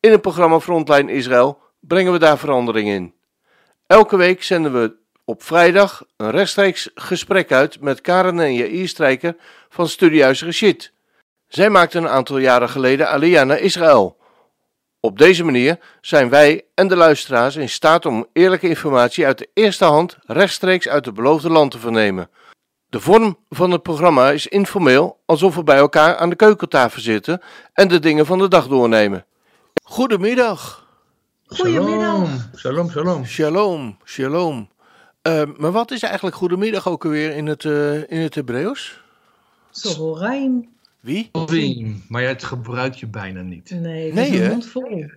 In het programma Frontline Israël brengen we daar verandering in. Elke week zenden we op vrijdag een rechtstreeks gesprek uit met Karen en Jair Strijker van Studiehuis Rashid. Zij maakten een aantal jaren geleden Aliyah naar Israël. Op deze manier zijn wij en de luisteraars in staat om eerlijke informatie uit de eerste hand rechtstreeks uit het beloofde land te vernemen. De vorm van het programma is informeel, alsof we bij elkaar aan de keukentafel zitten en de dingen van de dag doornemen. Goedemiddag. Goedemiddag. Shalom, shalom. Shalom, shalom. Uh, maar wat is eigenlijk goedemiddag ook alweer in het, uh, in het Hebreeuws? Sohoraim. Wie? Wie? Maar het gebruik je bijna niet. Nee, het Nee, hè? mond vol.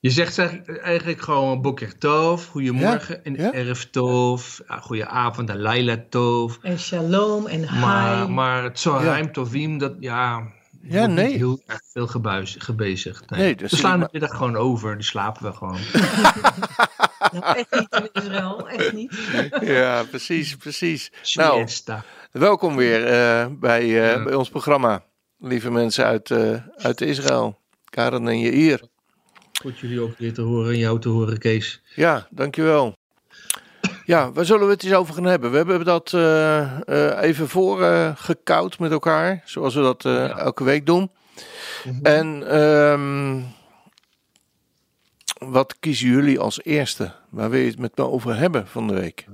Je zegt zeg- eigenlijk gewoon Boker Tov, goedemorgen, en ja. Erf Tov, ja, goedenavond, en Laila Tov. En shalom en hi. Maar, maar het Zohaim Tovim, dat ja, Ja, wordt nee. niet heel erg veel gebuis, gebezigd. Nee. Nee, dat we slaan de middag gewoon over, die slapen we gewoon. Nou, echt niet in Israël, echt niet. Ja, precies, precies. Nou, welkom weer eh, bij, eh, Ja. bij ons programma. Lieve mensen uit, eh, uit Israël. Karen en Jair. Goed jullie ook weer te horen en jou te horen, Kees. Ja, dankjewel. Ja, waar zullen we het eens over gaan hebben? We hebben dat eh, eh, even voor eh, gekoud met elkaar, zoals we dat Ja. elke week doen. Mhm. En ehm, wat kiezen jullie als eerste? Waar wil je het met me over hebben van de week?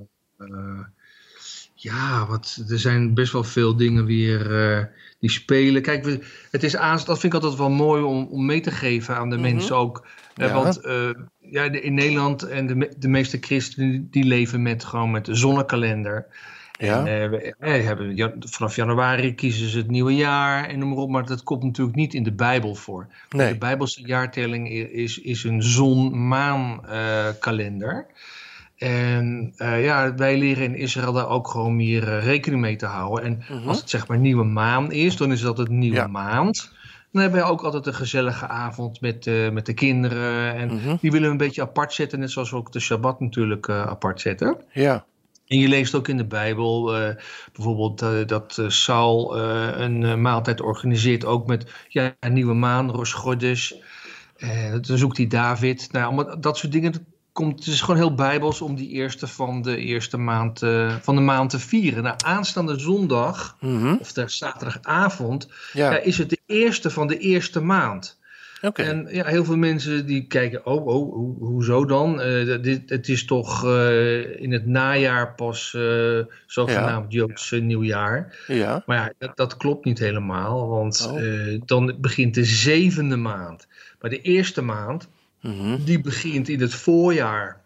Ja, wat, er zijn best wel veel dingen weer die spelen. Kijk, we, het is aan, dat vind ik altijd wel mooi om, om mee te geven aan de Mhm. mensen ook. Eh, Ja. Want eh, ja, de- in Nederland en de, de meeste christenen die leven met gewoon met de zonnekalender. Ja, En, eh, we, eh, hebben, ja, vanaf januari kiezen ze het nieuwe jaar en noem maar op. Maar dat komt natuurlijk niet in de Bijbel voor. nee. De Bijbelse jaartelling is, is een zon-maan eh, kalender. En eh, ja, wij leren in Israël daar ook gewoon meer eh, rekening mee te houden. En Mhm. als het zeg maar nieuwe maan is, dan is dat het nieuwe Ja. maand. Dan hebben we ook altijd een gezellige avond met, eh, met de kinderen. En Mhm. die willen we een beetje apart zetten, net zoals we ook de Shabbat natuurlijk eh, apart zetten. Ja, En je leest ook in de Bijbel eh, bijvoorbeeld eh, dat eh, Saul een maaltijd organiseert, ook met ja, een nieuwe maan, Rosh dan zoekt hij David. Nou, allemaal dat soort dingen. Komt, het is gewoon heel bijbels om die eerste van de eerste maand, eh, van de maand te vieren. Nou, aanstaande zondag, Mhm. of de zaterdagavond, ja. ja, is het de eerste van de eerste maand. En ja, heel veel mensen die kijken, oh, oh hoe, hoezo dan? Eh, dit, het is toch eh, in het najaar pas zogenaamd Joods eh, nieuwjaar. Ja, Maar ja, dat, dat klopt niet helemaal, want Oh. dan begint de zevende maand. Maar de eerste maand, Mhm. die begint in het voorjaar.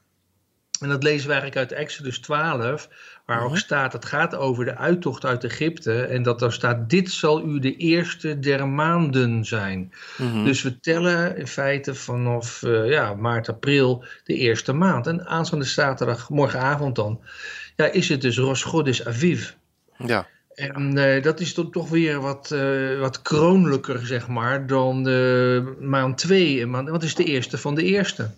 En dat lezen we eigenlijk uit Exodus 12, waar Mhm. ook staat, het gaat over de uittocht uit Egypte. En dat daar staat, dit zal u de eerste der maanden zijn. Mhm. Dus we tellen in feite vanaf eh, ja, maart, april de eerste maand. En aanstaande zaterdag, morgenavond dan, ja, is het dus Rosh Chodesh Aviv. ja. En eh, dat is dan toch weer wat, eh, wat kronelijker, zeg maar, dan de maand 2. En maand- Want het is de eerste van de eerste.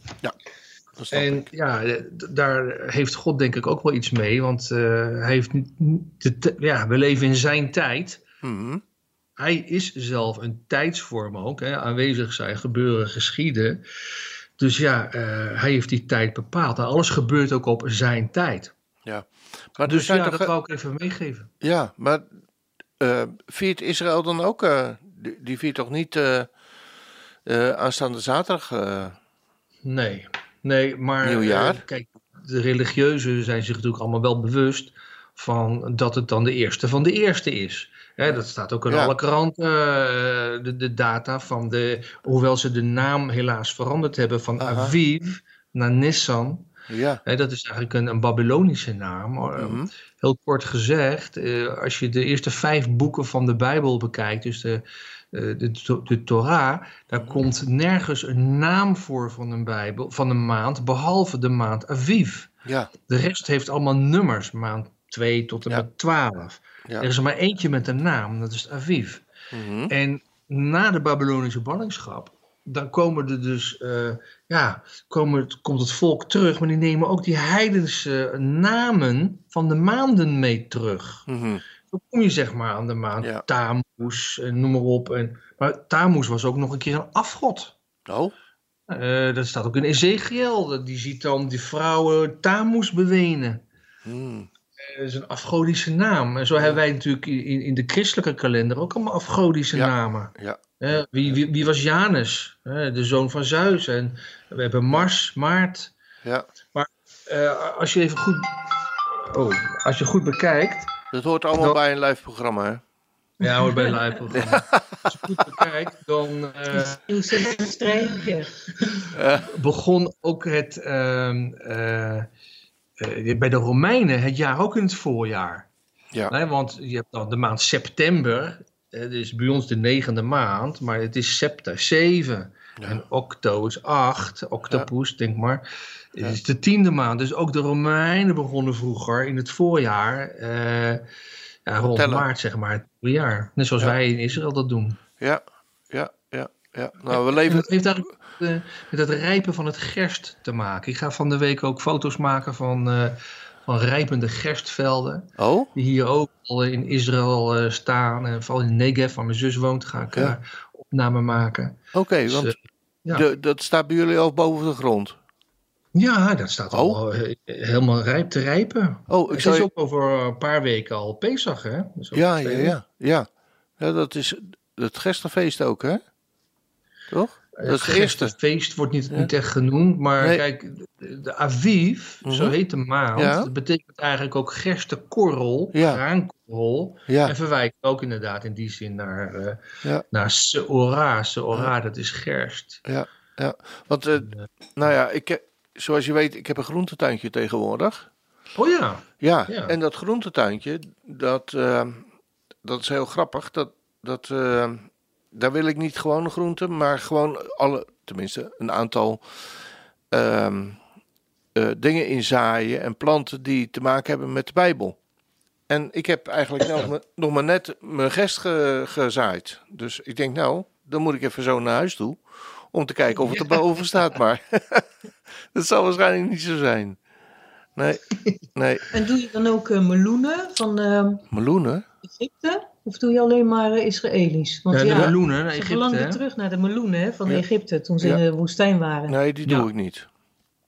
snap En ik. ja, eh, daar heeft God denk ik ook wel iets mee. Want eh, hij heeft de, ja, we leven in zijn tijd. Mhm. Hij is zelf een tijdsvorm ook. Hè? Aanwezig zijn, gebeuren, geschieden. Dus ja, eh, hij heeft die tijd bepaald. En alles gebeurt ook op zijn tijd. Maar Dus zijn ja, toch, dat wou ik even meegeven. Ja, maar eh, viert Israël dan ook? eh, die, die viert toch niet eh, aanstaande zaterdag? Nee, nee, maar Nieuwjaar? kijk, de religieuzen zijn zich natuurlijk allemaal wel bewust van dat het dan de eerste van de eerste is. Hè, dat staat ook in Ja. alle kranten, de, de data van de, hoewel ze de naam helaas veranderd hebben van Aha. Aviv naar Nissan. Ja. Dat is eigenlijk een, een Babylonische naam. Mhm. Heel kort gezegd, eh, als je de eerste vijf boeken van de Bijbel bekijkt, dus de, eh, de, to- de Torah, daar Mhm. komt nergens een naam voor van een Bijbel, van een maand, behalve de maand Aviv. Ja, De rest heeft allemaal nummers, maand 2 tot en Ja. met 12. Ja. Er is er maar eentje met een naam, dat is Aviv. mhm. En na de Babylonische ballingschap, dan komen er dus, eh, ja, komen, het- komt het volk terug, maar die nemen ook die heidense namen van de maanden mee terug. Mhm. Dan kom je zeg maar aan de maand Ja. Tammuz en noem maar op. En, maar Tammuz was ook nog een keer een afgod. Oh, Eh, dat staat ook in Ezekiel. Die ziet dan die vrouwen Tammuz bewenen. mhm. Dat is een afgodische naam. En zo hebben wij natuurlijk in, in de christelijke kalender ook allemaal afgodische Ja. namen. ja. Wie, wie, wie was Janus? De zoon van Zeus. En we hebben Mars, Maart. ja. Eh, als je even goed... Oh, als je goed bekijkt... Dat hoort allemaal bij een live programma, hè? Ja, hoor, bij een live programma. Als je goed bekijkt, dan eh, streepje. begon ook het... ehm, eh, eh, bij de Romeinen het jaar ook in het voorjaar. Ja. Nee, want je hebt dan de maand september. Het is bij ons de negende maand, maar het is septa 7. Ja. En octo is 8. Octopus, denk maar. Het Ja. is de tiende maand. Dus ook de Romeinen begonnen vroeger in het voorjaar. ja, rond Tellen. maart, zeg maar. Het jaar. Net zoals wij in Israël dat doen. Ja, ja, ja, ja. Nou, we En leven... dat heeft eigenlijk eh, met het rijpen van het gerst te maken. Ik ga van de week ook foto's maken van, eh, van rijpende gerstvelden. Oh, die hier ook al in Israël eh, staan. En vooral in Negev, waar mijn zus woont, ga ik Ja. eh, opname maken. oké, Dus, want eh, ja. de, dat staat bij jullie al boven de grond. ja, dat staat Oh. al helemaal rijp te rijpen. Oh, ik Het is je... ook over een paar weken al Pesach, hè? Dus Ja, ja, ja, ja. Ja, dat is het gerstenfeest ook, hè? Toch? Dat is het eerste. feest wordt niet, niet echt genoemd, maar Nee. kijk, de Aviv, zo Mhm. heet de maand, Ja. dat betekent eigenlijk ook gerstenkorrel, Ja. graankorrel. Ja, En verwijkt ook inderdaad in die zin naar, eh Ja. naar Seora. Seora, dat is gerst. ja, ja. Want, eh, nou ja, ik, zoals je weet, ik heb een groentetuintje tegenwoordig. Oh ja. Ja, en dat groentetuintje, dat, eh, dat is heel grappig. Dat, dat, eh, daar wil ik niet gewoon groenten, maar gewoon alle, tenminste een aantal ehm, eh, dingen in zaaien en planten die te maken hebben met de Bijbel. En ik heb eigenlijk nog, maar- nog maar net mijn gest ge- gezaaid. Dus ik denk, nou, dan moet ik even zo naar huis toe. Om te kijken of het er boven staat. Maar dat zal waarschijnlijk niet zo zijn. Nee, nee. En doe je dan ook eh, meloenen van eh, Meloenen? Egypte? Of doe je alleen maar eh, Israëlisch? Want Ja, ja, de meloenen naar ze Egypte. verlangden terug naar de meloenen hè, van Ja. Egypte toen ze Ja. in de woestijn waren. Nee, die doe Ja. ik niet.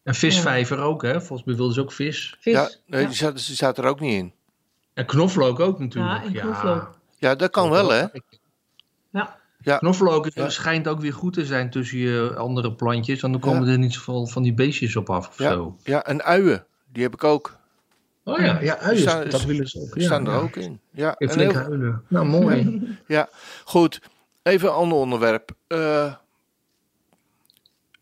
En visvijver ook, hè? Volgens mij wilden ze ook vis. Vis. Ja, nee, ja. die staat, die er ook niet in. En knoflook ook natuurlijk. Ja, en knoflook. Ja, dat kan wel, hè? Ja. Ja. Knoflook Ja. schijnt ook weer goed te zijn tussen je andere plantjes. Want dan komen Ja. er niet zoveel van die beestjes op af of Ja. zo. Ja, en uien, die heb ik ook. Oh ja, ja uien, staan- dat willen ze ook. Ja, staan er ja. ook in. Ja, In flink heel- huilen. Nou, mooi. goed. Even een ander onderwerp. Eh,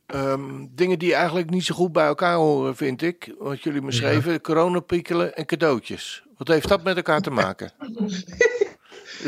ehm, dingen die eigenlijk niet zo goed bij elkaar horen, vind ik. Wat jullie me schreven. Coronapiekelen en cadeautjes. Wat heeft dat met elkaar te maken?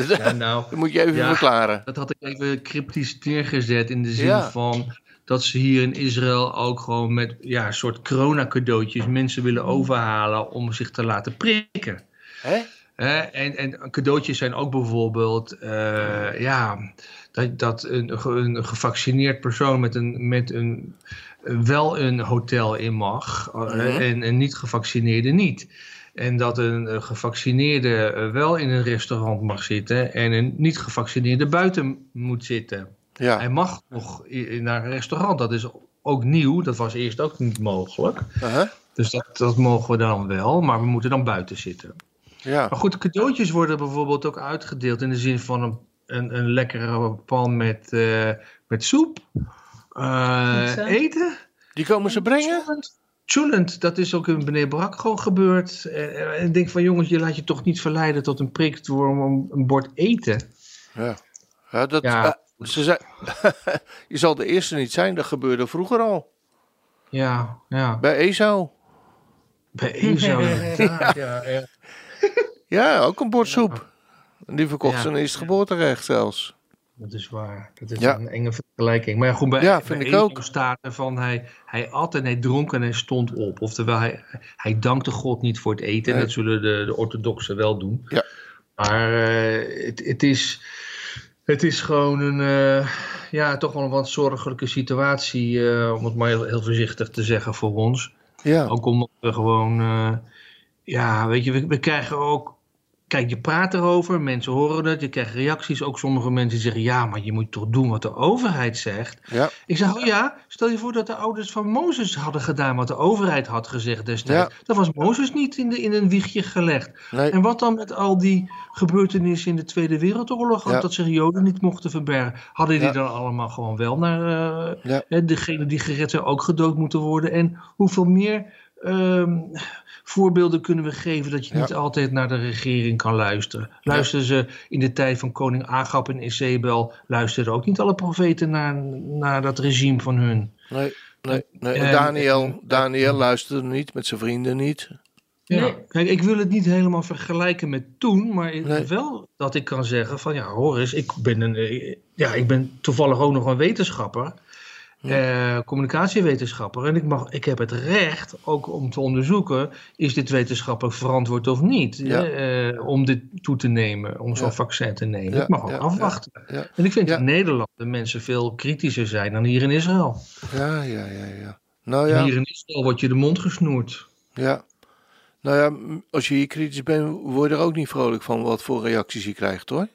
Ja, nou, Dat moet je even Ja. verklaren. dat had ik even cryptisch neergezet in de zin Ja. van dat ze hier in Israël ook gewoon met ja, een soort corona-cadeautjes mensen willen overhalen om zich te laten prikken. Hè? Hè, en, en cadeautjes zijn ook bijvoorbeeld, eh, ja, dat, dat een, ge- een gevaccineerd persoon met een, met een, wel een hotel in mag eh, Mhm. en een niet gevaccineerde niet. En dat een gevaccineerde eh, wel in een restaurant mag zitten en een niet gevaccineerde buiten moet zitten. Ja. Hij mag nog naar een restaurant, dat is ook nieuw, dat was eerst ook niet mogelijk. Uh-huh. Dus dat, dat mogen we dan wel, maar we moeten dan buiten zitten. Ja. Maar goed, cadeautjes worden bijvoorbeeld ook uitgedeeld in de zin van een, een, een lekkere pan met, eh, met soep. Eh, eten. Die komen ze brengen? Chulent, dat is ook in Bnei Brak gewoon gebeurd. En, en ik denk van jongens, je laat je toch niet verleiden tot een prik door een, een bord eten. Ja. Ja, dat, Ja. Ze zei, je zal de eerste niet zijn, dat gebeurde vroeger al. Ja, ja. Bij ESO. Bij Ezo inderdaad, ja, ja. Ja, ook een bord soep. En die verkocht Ja. zijn eerste geboorterecht zelfs. dat is waar. Dat is Ja. een enge vergelijking. Maar ja, goed, bij, Ja, bij vind ik Ezo ook. staat er van hij, hij at en hij dronk en hij stond op. Oftewel, hij, hij dankte God niet voor het eten. En Nee. dat zullen de, de orthodoxen wel doen. Ja. Maar eh, het, het, is, het is gewoon een, eh, ja, toch wel een wat zorgelijke situatie, eh, om het maar heel, heel voorzichtig te zeggen voor ons. Ja, Ook omdat we gewoon, eh, ja, weet je, we, we krijgen ook, kijk, je praat erover, mensen horen het, je krijgt reacties. Ook sommige mensen zeggen, ja, maar je moet toch doen wat de overheid zegt. ja, Ik zeg, oh ja, stel je voor dat de ouders van Mozes hadden gedaan wat de overheid had gezegd destijds. Dan was Mozes niet in, de, in een wiegje gelegd. nee, En wat dan met al die gebeurtenissen in de Tweede Wereldoorlog, Ja. dat zich Joden niet mochten verbergen? Hadden die Ja. dan allemaal gewoon wel naar Ja. hè, degene die gered zijn ook gedood moeten worden? En hoeveel meer ehm, voorbeelden kunnen we geven dat je Ja. niet altijd naar de regering kan luisteren? Luisteren ze in de tijd van koning Agab en Isabel, luisterden ook niet alle profeten naar, naar dat regime van hun? nee, nee. nee. En- En Daniel, Daniel luisterde niet, met zijn vrienden niet. Ja, Nee. kijk, ik wil het niet helemaal vergelijken met toen, maar Nee. wel dat ik kan zeggen van ja, hoor eens, ik ben, een, eh, ja, ik ben toevallig ook nog een wetenschapper, eh, communicatiewetenschapper, en ik, mag, ik heb het recht ook om te onderzoeken, is dit wetenschappelijk verantwoord of niet, Ja. eh, om dit toe te nemen, om zo'n Ja. vaccin te nemen. Ja, ik mag ook ja, afwachten. ja. En ik vind Ja. in Nederland de mensen veel kritischer zijn dan hier in Israël. Ja, ja, ja, ja. Nou ja, Hier in Israël wordt je de mond gesnoerd. ja. Nou ja, als je hier kritisch bent, word je er ook niet vrolijk van wat voor reacties je krijgt, hoor.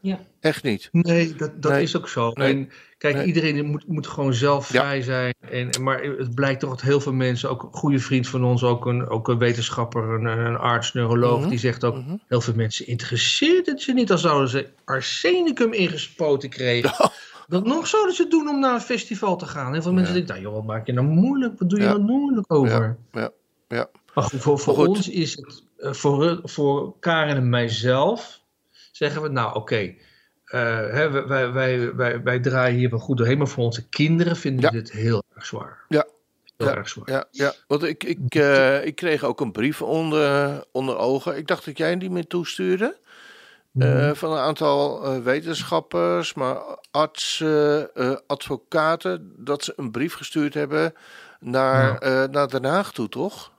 Ja. Echt niet. Nee, dat, dat Nee. is ook zo. Nee. En kijk, Nee. iedereen moet, moet gewoon zelf Ja. vrij zijn. En, maar het blijkt toch dat heel veel mensen, ook een goede vriend van ons, ook een, ook een wetenschapper, een, een arts, neuroloog, Mhm. die zegt ook, Mhm. heel veel mensen interesseert het ze niet. Als zouden ze arsenicum ingespoten kregen. Dat nog zouden ze het doen om naar een festival te gaan. Heel veel mensen Ja. denken, nou joh, wat maak je nou moeilijk? Wat doe je Ja. nou moeilijk over? ja, ja. Maar goed, voor, voor goed. ons is het, eh, voor, voor Karen en mijzelf, zeggen we, nou oké, hè, wij, wij, wij, wij, draaien hier wel goed doorheen, maar voor onze kinderen vinden we dit heel erg zwaar. Ja. Heel Ja. erg zwaar. Ja, ja. Want ik, ik, eh, ik kreeg ook een brief onder, onder ogen. Ik dacht dat jij die me toestuurde. eh, van een aantal eh, wetenschappers, maar artsen, eh, advocaten. Dat ze een brief gestuurd hebben naar, Ja. eh, naar Den Haag toe, toch?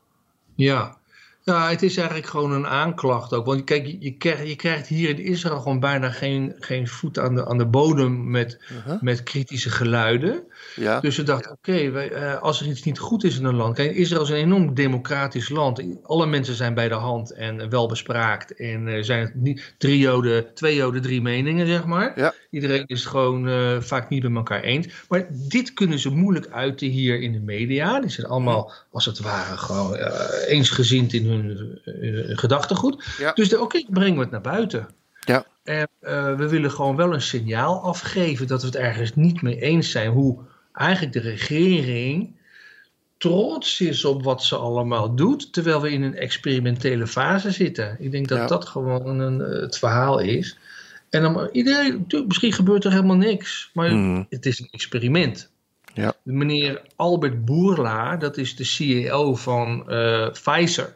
Ja. Ja, het is eigenlijk gewoon een aanklacht ook. Want kijk, je, krijgt, je krijgt hier in Israël gewoon bijna geen, geen voet aan de, aan de bodem met, Uh-huh. met kritische geluiden. Ja, Dus ze dachten, oké, eh, als er iets niet goed is in een land. Kijk, Israël is een enorm democratisch land. Alle mensen zijn bij de hand en wel bespraakt. En er zijn niet drie joden, twee joden, drie meningen, zeg maar. Ja. Iedereen is het gewoon eh, vaak niet met elkaar eens. Maar dit kunnen ze moeilijk uiten hier in de media. Die zijn allemaal, als het ware, gewoon eh, eensgezind in hun eh, gedachtegoed. Ja. Dus oké, brengen we het naar buiten. Ja. En eh, we willen gewoon wel een signaal afgeven dat we het ergens niet mee eens zijn. Hoe eigenlijk de regering trots is op wat ze allemaal doet, terwijl we in een experimentele fase zitten. Ik denk dat Ja. dat gewoon een, eh, het verhaal is. En dan iedereen, misschien gebeurt er helemaal niks, maar Mhm. het is een experiment. Ja. Meneer Albert Boerla, dat is de CEO van eh, Pfizer,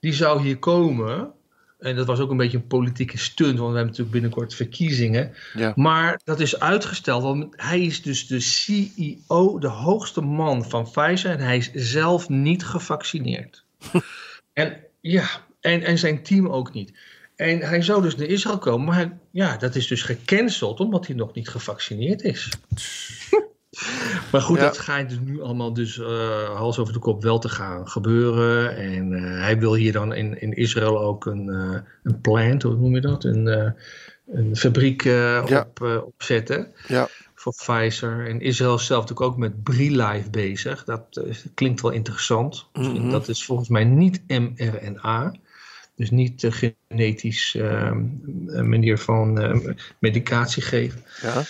die zou hier komen. En dat was ook een beetje een politieke stunt, want we hebben natuurlijk binnenkort verkiezingen. ja. Maar dat is uitgesteld, want hij is dus de CEO, de hoogste man van Pfizer. En hij is zelf niet gevaccineerd. en ja, en, en zijn team ook niet. En hij zou dus naar Israël komen, maar hij, ja, dat is dus gecanceld omdat hij nog niet gevaccineerd is. maar goed, Ja. dat schijnt dus nu allemaal dus eh, hals over de kop wel te gaan gebeuren. En eh, hij wil hier dan in, in Israël ook een, eh, een plant, hoe noem je dat? Een, een fabriek Ja. op, opzetten Ja. voor Pfizer. En Israël is zelf natuurlijk ook met BRILife bezig. Dat klinkt wel interessant. Mhm. Dat is volgens mij niet mRNA. Dus niet de genetisch eh, manier van medicatie geven. Ja.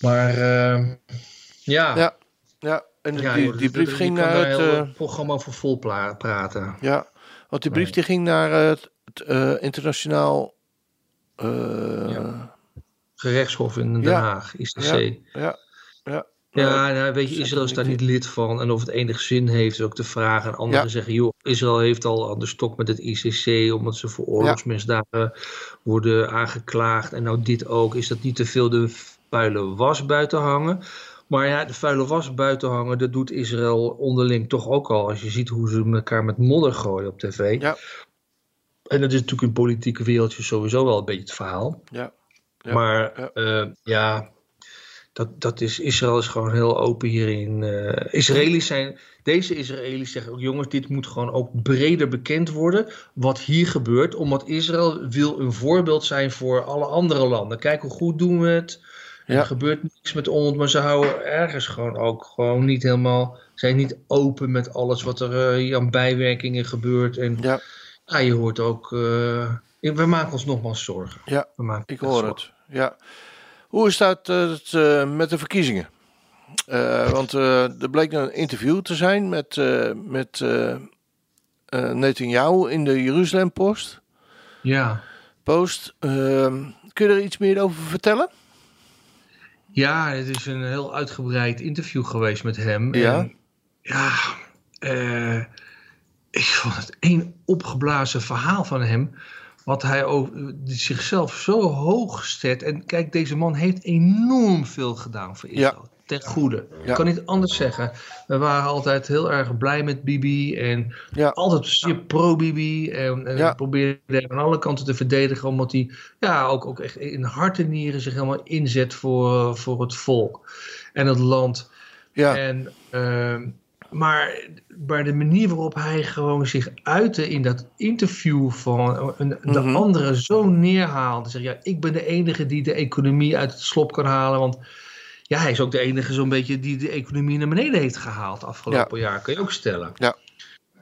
Maar eh, ja, Ja. Ja. En Ja, die, joh, die dus brief ging naar het... eh, programma voor vol praten. Ja, want die brief Nee. die ging naar het, het, eh, internationaal. eh, Ja. Gerechtshof in Den Ja. Haag, ICC. ja, ja, Ja, nou, weet je, zegt Israël is daar niet lid van. En of het enig zin heeft, is ook de vraag. En anderen Ja. zeggen, joh, Israël heeft al aan de stok met het ICC, omdat ze voor oorlogsmisdaden worden aangeklaagd. En nou dit ook. Is dat niet te veel de vuile was buiten hangen? Maar ja, de vuile was buiten hangen, dat doet Israël onderling toch ook al. Als je ziet hoe ze elkaar met modder gooien op tv. Ja. En dat is natuurlijk in politieke wereldje sowieso wel een beetje het verhaal. Ja. Ja, maar ja. ja, ja dat, dat is, Israël is gewoon heel open hierin. Eh Israëli's zijn, deze Israëli's zeggen ook, jongens, dit moet gewoon ook breder bekend worden. Wat hier gebeurt, omdat Israël wil een voorbeeld zijn voor alle andere landen. Kijk hoe goed doen we het. Ja. Er gebeurt niks met ons, maar ze houden ergens gewoon ook gewoon niet helemaal, zijn niet open met alles wat er eh, aan bijwerkingen gebeurt. En Ja. ja, je hoort ook, eh, we maken ons nogmaals zorgen. Ja, We maken ik hoor zorgen. het. Ja. Hoe eh, het, eh, met de verkiezingen? Want er bleek een interview te zijn met, met Netanyahu in de Jeruzalem Post. Ja. Post. Ehm, kun je er iets meer over vertellen? Ja, het is een heel uitgebreid interview geweest met hem. Ja. En, ja, eh, ik vond het één opgeblazen verhaal van hem. Wat hij die zichzelf zo hoog zet. En kijk, deze man heeft enorm veel gedaan voor Israël. Ten goede. Ja. Ik kan niet anders zeggen. We waren altijd heel erg blij met Bibi. En Ja. altijd pro-Bibi. En, en Ja. probeerde hem aan alle kanten te verdedigen. Omdat hij ja, ook, ook echt in hart en nieren zich helemaal inzet voor, voor het volk. En het land. Ja. En, ehm, maar, maar de manier waarop hij gewoon zich uitte in dat interview van een, de Mhm. anderen zo neerhaalde. Zeg, ja, ik ben de enige die de economie uit het slop kan halen. Want ja, hij is ook de enige zo'n beetje die de economie naar beneden heeft gehaald afgelopen jaar. Kun je ook stellen. Ja.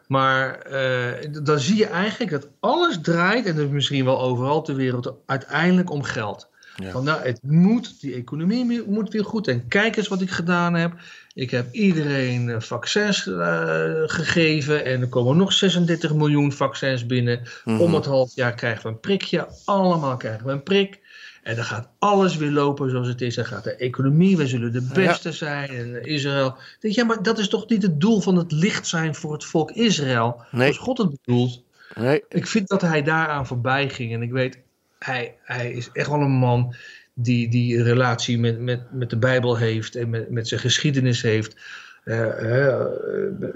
Maar eh, dan zie je eigenlijk dat alles draait, en dat is misschien wel overal ter wereld, uiteindelijk om geld. Ja. Van, nou, het moet, die economie moet weer goed. En kijk eens wat ik gedaan heb. Ik heb iedereen eh, vaccins eh, gegeven. En er komen nog 36 miljoen vaccins binnen. Mhm. Om het half jaar krijgen we een prikje. Allemaal krijgen we een prik. En dan gaat alles weer lopen zoals het is. Dan gaat de economie, wij zullen de beste zijn. En Israël. Denk, ja, maar dat is toch niet het doel van het licht zijn voor het volk Israël? Nee. Zoals God het bedoelt. Nee. Ik vind dat hij daaraan voorbij ging. En ik weet, hij, hij is echt wel een man die, die een relatie met, met, met de Bijbel heeft en met, met zijn geschiedenis heeft. Eh, eh,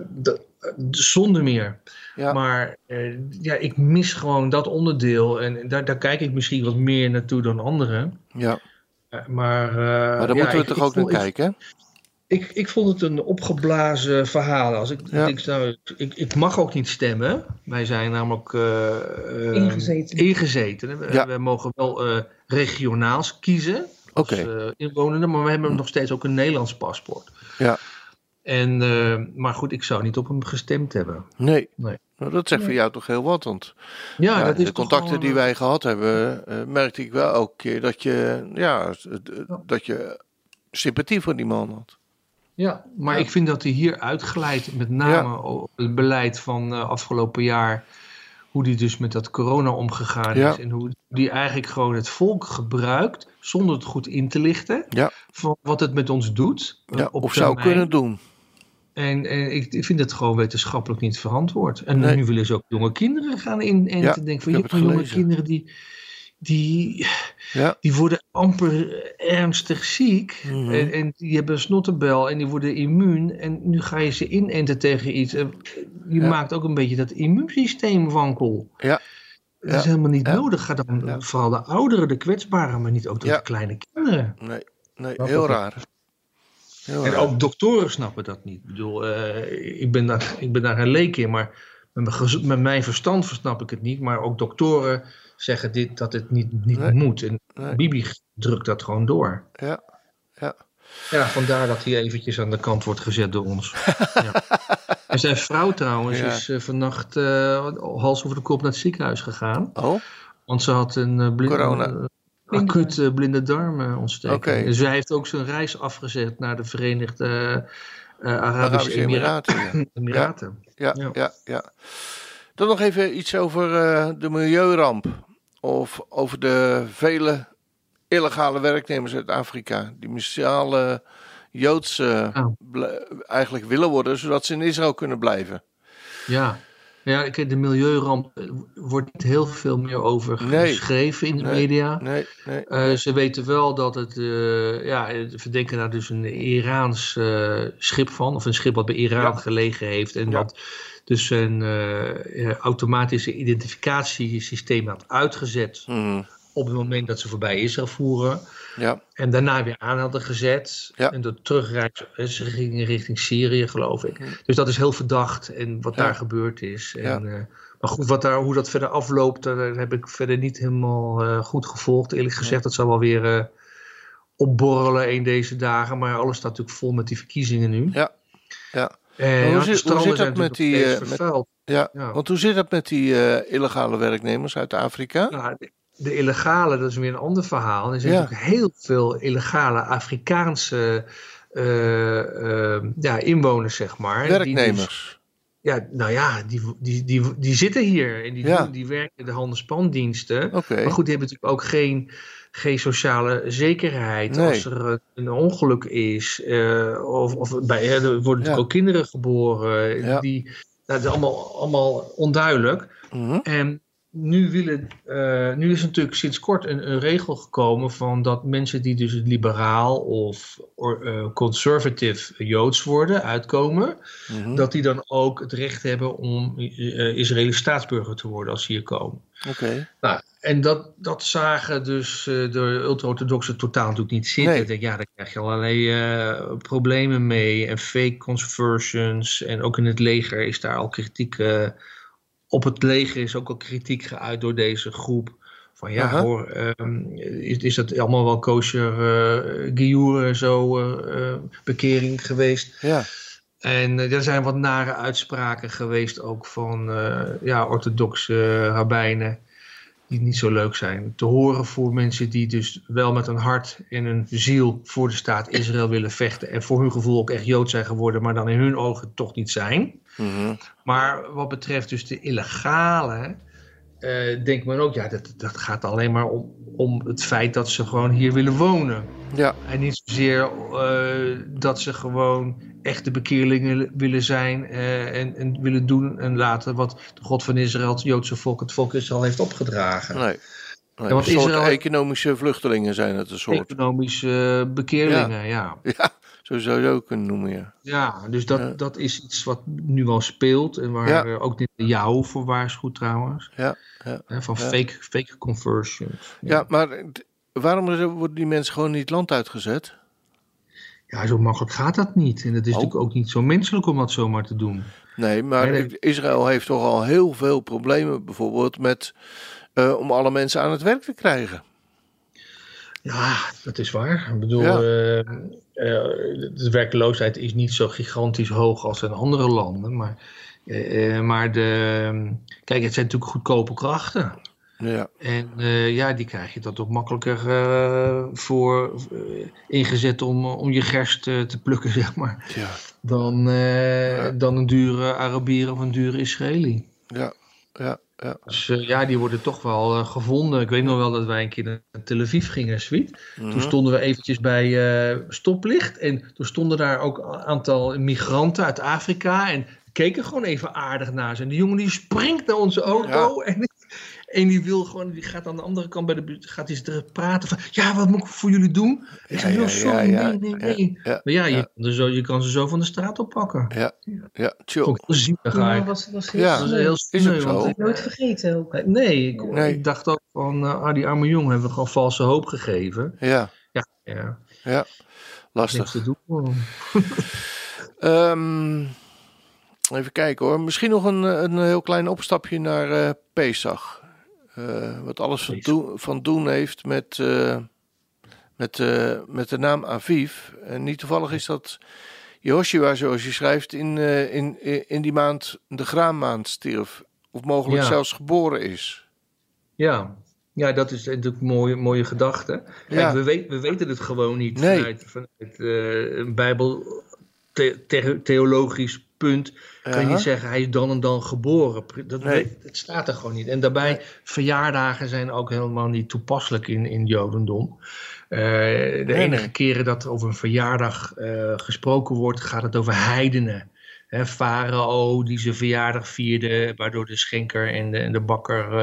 dat- zonder meer. Ja. Maar eh, ja, ik mis gewoon dat onderdeel. En daar, daar kijk ik misschien wat meer naartoe dan anderen. Ja. Eh, maar, eh, Maar daar ja, moeten we ik- toch ik ook naar vond- kijken, hè? ik, ik vond het een opgeblazen verhaal. Als ik, Ja. ik, nou, ik, ik mag ook niet stemmen. Wij zijn namelijk Ingezeten. ingezeten. We, Ja. we mogen wel eh, regionaals kiezen als Oké. eh, inwonenden, maar we hebben nog steeds ook een Nederlands paspoort. Ja. En, eh, maar goed, ik zou niet op hem gestemd hebben. Nee. Nee. Nou, dat zegt voor jou toch heel wat, want Ja, ja, dat is de contacten gewoon, die eh, wij gehad hebben, eh, merkte ik wel elke keer dat je, ja, dat je sympathie voor die man had. Ja, maar Ja. ik vind dat hij hier uitglijdt, met name op het beleid van eh, afgelopen jaar. Hoe die dus met dat corona omgegaan Ja. is. En hoe die eigenlijk gewoon het volk gebruikt, zonder het goed in te lichten. Ja. Van wat het met ons doet. Ja, op of zou termijn. kunnen doen. En, en ik, ik vind het gewoon wetenschappelijk niet verantwoord. En Nee. nu willen ze ook jonge kinderen gaan in. En Ja, te denken van ik heb jonge, kinderen die, die, Ja. die worden amper ernstig ziek. Mhm. En, en die hebben een snottenbel en die worden immuun. En nu ga je ze inenten tegen iets. En Je Ja. maakt ook een beetje dat immuunsysteem wankel. Ja. Dat is helemaal niet nodig. Ga dan vooral de ouderen, de kwetsbaren, maar niet ook de kleine kinderen. Nee, nee heel raar. En ook doktoren snappen dat niet. Ik bedoel, eh, ik, ben daar, ik ben daar een leek in, maar met met mijn verstand snap ik het niet. Maar ook doktoren zeggen dit, dat het niet, niet Nee. moet. En Nee. Bibi drukt dat gewoon door. Ja. Ja. Ja, vandaar dat hij eventjes aan de kant wordt gezet door ons. ja. En zijn vrouw trouwens Ja. is eh, vannacht eh, hals over de kop naar het ziekenhuis gegaan. Oh, Want ze had een blinde, Corona. Eh, acuut eh, blinde darmontsteking. Oké. Dus zij heeft ook zijn reis afgezet naar de Verenigde eh, Arabische, Arabische Emiraten. Emiraten. Ja. Emiraten. Ja, Ja. ja, ja. Dan nog even iets over eh, de milieuramp. Of over de vele illegale werknemers uit Afrika. Die massaal eh, Joods eh, Ja. ble- eigenlijk willen worden, zodat ze in Israël kunnen blijven. Ja. Ja, de milieuramp eh, wordt niet heel veel meer over Nee. geschreven in de Nee. media. Nee, nee. Eh, ze weten wel dat het, eh, ja, ze verdenken daar dus een Iraans eh, schip van, of een schip wat bij Iran Ja. gelegen heeft en Ja. wat dus een eh, automatische identificatiesysteem had uitgezet Mhm. op het moment dat ze voorbij Israël voeren. Ja, En daarna weer aan hadden gezet. Ja. En de terugreis ze gingen richting Syrië, geloof ik. Dus dat is heel verdacht. En wat Ja. daar gebeurd is. En, Ja. eh, maar goed, wat daar, hoe dat verder afloopt, daar heb ik verder niet helemaal eh, goed gevolgd. Eerlijk gezegd, dat zal wel weer eh, opborrelen in deze dagen. Maar alles staat natuurlijk vol met die verkiezingen nu. ja, ja. En hoe ja, zit- hoe zit dat met die, met- ja. Ja. Want hoe zit dat met die illegale werknemers uit Afrika? Nou, de, illegale, dat is weer een ander verhaal. Er zijn Ja. natuurlijk heel veel illegale Afrikaanse eh, eh, ja, inwoners, zeg maar. die dus- Werknemers. ja, nou ja, die, die, die, die zitten hier en die, Ja. doen, die werken in de handelspandiensten. Oké. Maar goed, die hebben natuurlijk ook geen, geen sociale zekerheid Nee. als er een ongeluk is. eh, of, of bij, er worden natuurlijk ook kinderen geboren. Die, nou, dat is allemaal, allemaal onduidelijk. Mhm. En nu, willen, eh, nu is natuurlijk sinds kort een, een regel gekomen van dat mensen die dus liberaal of eh, conservative Joods worden, uitkomen, Mhm. dat die dan ook het recht hebben om uh, Israëlisch staatsburger te worden als ze hier komen. Oké. Nou, en dat, dat zagen dus de ultra-orthodoxen totaal natuurlijk niet zitten. Nee. Ik denk, ja, daar krijg je allerlei problemen mee en fake conversions. En ook in het leger is daar al kritiek, op het leger is ook al kritiek geuit door deze groep. Van ja, hoor, ehm, is, is dat allemaal wel kosher uh, en zo eh, eh, bekering geweest? Ja. En er zijn wat nare uitspraken geweest ook van ja, orthodoxe rabbijnen die niet zo leuk zijn. Te horen voor mensen die dus wel met een hart en een ziel voor de staat Israël willen vechten. En voor hun gevoel ook echt Jood zijn geworden, maar dan in hun ogen toch niet zijn. Mhm. Maar wat betreft dus de illegale, eh, denkt men ook, ja, dat, dat gaat alleen maar om, om het feit dat ze gewoon hier willen wonen. Ja. En niet zozeer eh, dat ze gewoon echte bekeerlingen willen zijn eh, en, en willen doen en laten wat de God van Israël, het Joodse volk, het volk Israël heeft opgedragen. Nee. nee. Ja, want Israël- economische vluchtelingen zijn het een soort. Economische bekeerlingen, ja. Ja, zo zou je het ook kunnen noemen, ja. Ja, dus dat, Ja. dat is iets wat nu al speelt en waar Ja. ook dit jou voor waarschuwt trouwens. Ja, ja. Van fake, fake conversions. Ja, maar waarom worden die mensen gewoon niet land uitgezet? Ja, zo makkelijk gaat dat niet. En het is Oh. natuurlijk ook niet zo menselijk om dat zomaar te doen. Nee, maar Nee, nee. Israël heeft toch al heel veel problemen, bijvoorbeeld met eh, om alle mensen aan het werk te krijgen. Ja, dat is waar. Ik bedoel, Ja. eh, de werkloosheid is niet zo gigantisch hoog als in andere landen. Maar, eh, eh, maar de, kijk, het zijn natuurlijk goedkope krachten. Ja, En eh, ja, die krijg je dat ook makkelijker eh, voor eh, ingezet om, om je gerst eh, te plukken, zeg maar. ja, Dan, eh, dan een dure Arabier of een dure Israëli. ja, ja, ja. Dus eh, ja, die worden toch wel eh, gevonden. Ik weet nog wel dat wij een keer naar Tel Aviv gingen, Sweet. Mhm. Toen stonden we eventjes bij eh, stoplicht. En toen stonden daar ook een aantal migranten uit Afrika. En keken gewoon even aardig naar ze. En die jongen die springt naar onze auto. En, en die wil gewoon, die gaat aan de andere kant bij de buurt, gaat hij ze praten van, ja, wat moet ik voor jullie doen? Ik joh, ja, sorry, ja, nee, nee, ja, nee. ja, maar ja, je, kan zo, je kan ze zo van de straat oppakken. Ja, ja, chill. Ik heel zielig Ja, was, was heel Ja. Heel Is ook zo. want ik- Nooit vergeten ook. Nee, ik, Nee. ik dacht ook van, eh, ah, die arme jongen hebben we gewoon valse hoop gegeven. Ja, Ja, ja, ja, niks lastig. te doen. Ehm, even kijken hoor. Misschien nog een, een heel klein opstapje naar eh, Pesach. Eh, wat alles van, van doen heeft met, eh, met, eh, met de naam Aviv. En niet toevallig is dat Joshua, zoals je schrijft, in, in, in die maand, de graanmaand stierf. Of mogelijk Ja. zelfs geboren is. Ja. ja, dat is natuurlijk een mooie, mooie gedachte. Kijk, we, weet- we weten het gewoon niet Nee. vanuit, vanuit een bijbel the- theologisch punt kan je niet zeggen hij is dan en dan geboren. Dat, Nee. dat staat er gewoon niet. En daarbij, verjaardagen zijn ook helemaal niet toepasselijk in, in Jodendom. Eh, de Nee, enige nee. keren dat er over een verjaardag eh, gesproken wordt, gaat het over heidenen. Hè, Farao die zijn verjaardag vierde, waardoor de schenker en de, en de bakker,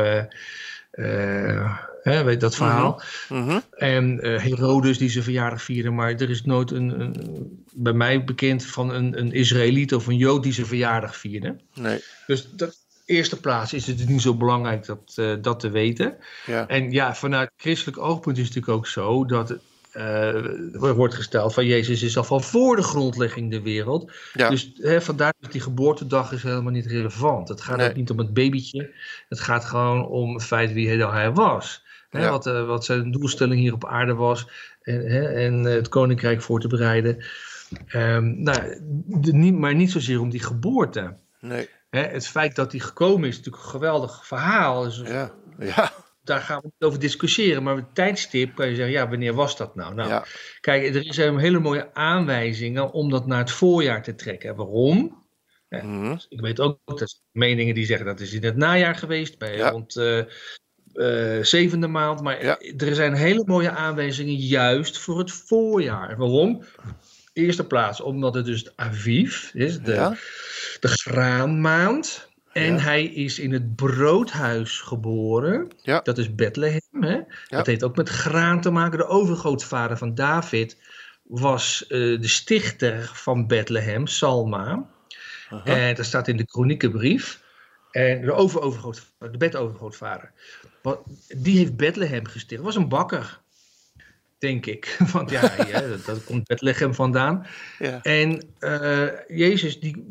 eh, hè, weet dat verhaal. Mhm. En eh, Herodes die zijn verjaardag vierde, maar er is nooit een, een bij mij bekend van een, een Israëliet of een Jood die zijn verjaardag vierde. Nee. Dus dat eerste plaats is het niet zo belangrijk dat, eh, dat te weten. Ja. En ja, vanuit christelijk oogpunt is het natuurlijk ook zo dat eh, wordt gesteld van Jezus is al van voor de grondlegging der wereld. Ja. Dus hè, vandaar dat die geboortedag is helemaal niet relevant. Het gaat Nee. ook niet om het babytje. Het gaat gewoon om het feit wie hij, hij was. Hè, Ja. wat, eh, wat zijn doelstelling hier op aarde was. En, hè, en eh, het koninkrijk voor te bereiden. Ehm, nou, de, niet, maar niet zozeer om die geboorte. Nee. Hè, het feit dat hij gekomen is, is natuurlijk een geweldig verhaal. Dus Ja. Ja. Daar gaan we niet over discussiëren. Maar het tijdstip kan je zeggen, ja, wanneer was dat nou? Nou, Ja. kijk, er zijn hele mooie aanwijzingen om dat naar het voorjaar te trekken. Waarom? Mhm. Ik weet ook, dat er meningen die zeggen dat is in het najaar geweest, bij Ja. rond eh eh, zevende maand. Maar Ja. er zijn hele mooie aanwijzingen juist voor het voorjaar. Waarom? Eerste plaats, omdat het dus Aviv is, de, Ja. de graanmaand. En Ja. hij is in het broodhuis geboren. Ja. Dat is Bethlehem. Hè? Ja. Dat heeft ook met graan te maken. De overgrootvader van David was eh, de stichter van Bethlehem, Salma. Aha. En dat staat in de kroniekenbrief. En de overovergrootvader, de bedovergrootvader. Wat- Die heeft Bethlehem gesticht. Was een bakker. Denk ik. Want ja, ja dat, dat komt Bethlehem vandaan. Ja. En eh, Jezus die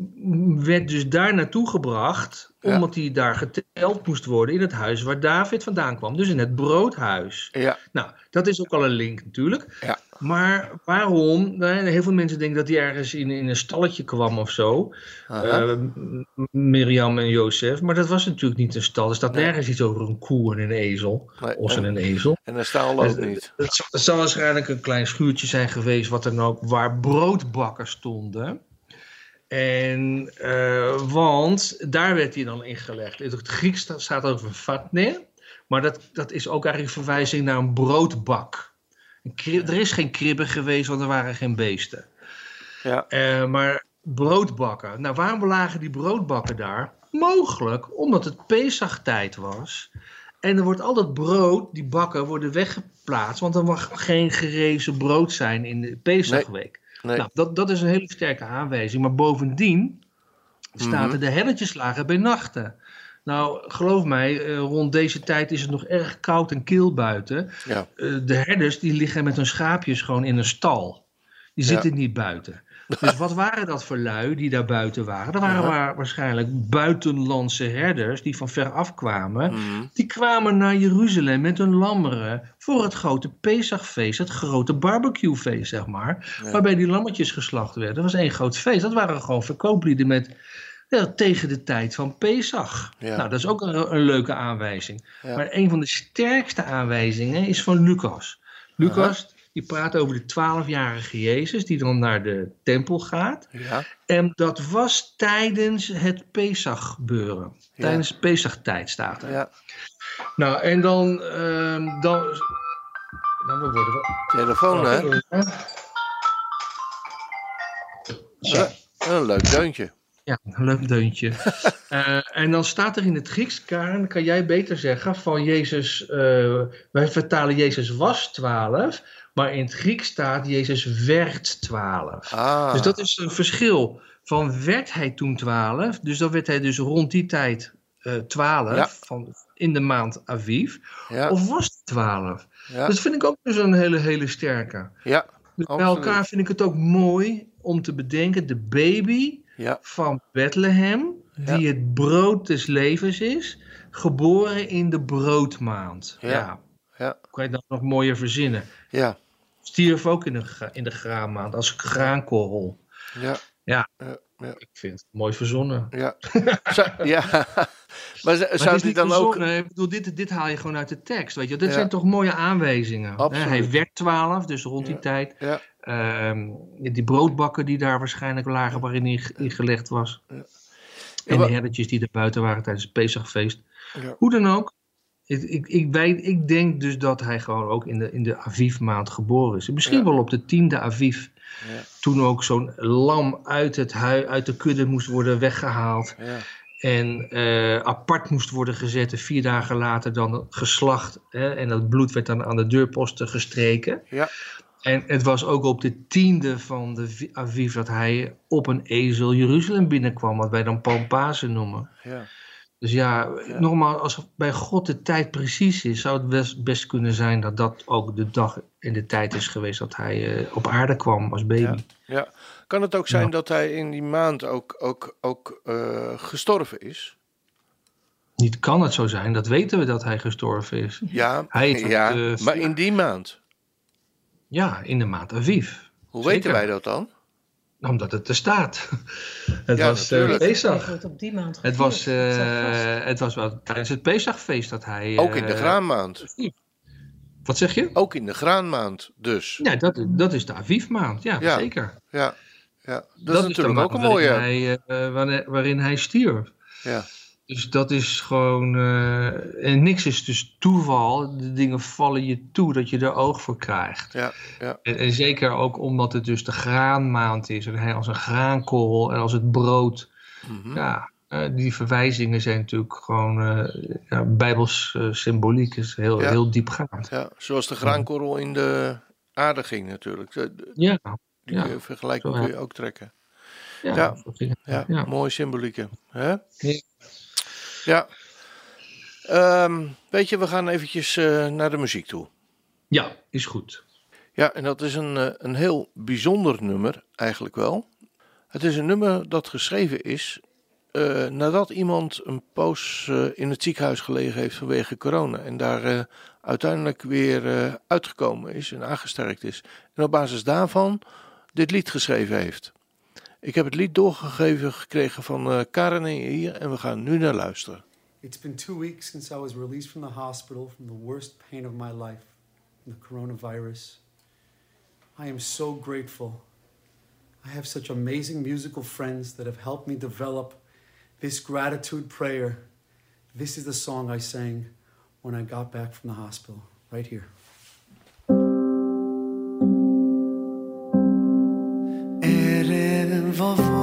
werd dus daar naartoe gebracht. Ja. Omdat hij daar geteld moest worden in het huis waar David vandaan kwam. Dus in het broodhuis. Ja. Nou, dat is ook al een link natuurlijk. Ja. Maar waarom? Nou, heel veel mensen denken dat hij ergens in, in een stalletje kwam of zo. Eh, M- Mirjam en Jozef. Maar dat was natuurlijk niet een stal. Er staat Nee. nergens iets over een koe en een ezel. Nee, Os en en, een ezel. en een staal ook niet. Het zal, zal waarschijnlijk een klein schuurtje zijn geweest, wat dan ook, waar broodbakkers stonden. En, eh, want daar werd hij dan ingelegd. In het Grieks sta- staat over fatne, maar dat, dat is ook eigenlijk een verwijzing naar een broodbak. Er is geen kribben geweest, want er waren geen beesten. Ja. Eh, maar broodbakken. Nou, waarom lagen die broodbakken daar? Mogelijk omdat het Pesachtijd was. En er wordt al dat brood, die bakken, worden weggeplaatst. Want er mag geen gerezen brood zijn in de Pesachweek. Nee. Nou, dat, dat is een hele sterke aanwijzing. Maar bovendien staat Mhm. er de helletjes lagen bij nachten. Nou, geloof mij, eh, rond deze tijd is het nog erg koud en kil buiten. Ja. Eh, de herders die liggen met hun schaapjes gewoon in een stal. Die Ja. zitten niet buiten. Dus wat waren dat voor lui die daar buiten waren? Dat waren Ja. waarschijnlijk buitenlandse herders die van ver af kwamen. Mhm. Die kwamen naar Jeruzalem met hun lammeren voor het grote Pesachfeest, het grote barbecuefeest, zeg maar. Ja. Waarbij die lammetjes geslacht werden. Dat was één groot feest. Dat waren gewoon verkooplieden met, ja, tegen de tijd van Pesach. Ja. Nou, dat is ook een, een leuke aanwijzing. Ja. Maar een van de sterkste aanwijzingen is van Lucas. Lucas, die praat over de twaalfjarige Jezus, die dan naar de tempel gaat. Ja. En dat was tijdens het Pesach-gebeuren. Ja. Tijdens de Pesach-tijd staat er. Ja. Nou, en dan... ehm dan nou, we worden wel... Telefoon, hè? Zo. Een leuk deuntje. Ja, een leuk deuntje. Eh, en dan staat er in het Grieks, Karen, kan jij beter zeggen, van Jezus, eh, wij vertalen Jezus was 12, maar in het Grieks staat Jezus werd 12. Ah. Dus dat is een verschil. Van werd hij toen 12, dus dan werd hij dus rond die tijd eh 12, Ja. van, in de maand Aviv, Ja. of was hij 12? Ja. Dat vind ik ook dus een hele, hele sterke. Ja. Dus bij elkaar vind ik het ook mooi om te bedenken, de baby Ja. van Bethlehem, Ja. die het brood des levens is, geboren in de broodmaand. Ja. Ja. Kan je dat nog mooier verzinnen? Ja. Stierf ook in de, in de graanmaand, als graankorrel. Ja. Ja. Ja. Ik vind het mooi verzonnen. Ja. Ja. Maar Maar het zou die niet dan ook... Ik bedoel, dit, dit haal je gewoon uit de tekst. Weet je? Dit Ja. zijn toch mooie aanwijzingen. hè? Hij werd 12, dus rond die Ja. tijd. Ehm, die broodbakken die daar waarschijnlijk lagen waarin hij in gelegd was. Ja. En de herdertjes die er buiten waren tijdens het Pesachfeest. Ja. Hoe dan ook. Ik, ik, ik, weet, ik denk dus dat hij gewoon ook in de, in de Aviv-maand geboren is. Misschien Ja. wel op de tiende Aviv. Ja. Toen ook zo'n lam uit, het hui, uit de kudde moest worden weggehaald. Ja. En eh, apart moest worden gezet. En vier dagen later dan geslacht. Hè, en dat bloed werd dan aan de deurposten gestreken. En het was ook op de tiende van de Vi- Aviv dat hij op een ezel Jeruzalem binnenkwam. Wat wij dan Palmpasen noemen. Ja. Dus ja, Ja. nogmaals, als bij God de tijd precies is, zou het best, best kunnen zijn dat dat ook de dag en de tijd is geweest dat hij eh, op aarde kwam als baby. Ja. Ja. Kan het ook zijn Ja. dat hij in die maand ook, ook, ook eh, gestorven is? Niet kan het zo zijn, dat weten we dat hij gestorven is. Ja, Hij ja de- maar in die maand. Ja, in de maand Aviv. Hoe Zeker. weten wij dat dan? Omdat het er staat. het Ja, was eh op die maand Het was, eh, het was wel tijdens het Pesachfeest dat hij... Ook in de eh, graanmaand. Wat zeg je? Ook in de graanmaand dus. Ja, dat, dat is de Aviv-maand. Ja, Ja. zeker. Ja, ja. dat, Dat, is natuurlijk ook maand een mooie. Waarin hij, eh, waarin, waarin hij stierf. Ja, Dus dat is gewoon. eh, en niks is dus toeval. De dingen vallen je toe dat je er oog voor krijgt. ja, ja, En, en zeker ook omdat het dus de graanmaand is. En hij als een graankorrel en als het brood. mhm. Ja, eh, die verwijzingen zijn natuurlijk gewoon. eh ja, bijbels symboliek is heel, Ja. heel diepgaand. ja. Zoals de graankorrel in de aarde ging natuurlijk. De- de- Ja, Die Ja, vergelijking kun je ook trekken. Ja, Ja. Ja, Ja. mooie symbolieken. Hè? Ja. Ja. Ehm, weet je, we gaan eventjes eh, naar de muziek toe. ja, is goed. Ja, en dat is een, eh, een heel bijzonder nummer, eigenlijk wel. Het is een nummer dat geschreven is eh, nadat iemand een poos eh, in het ziekenhuis gelegen heeft vanwege corona. En daar eh, uiteindelijk weer eh, uitgekomen is en aangesterkt is. En op basis daarvan dit lied geschreven heeft. Ik heb het lied doorgegeven gekregen van eh, Karen en hier en we gaan nu naar luisteren. It's been two weeks since I was released from the hospital from the worst pain of my life, the coronavirus. I am so grateful. I have such amazing musical friends that have helped me develop this gratitude prayer. This is the song I sang when I got back from the hospital, right here. va.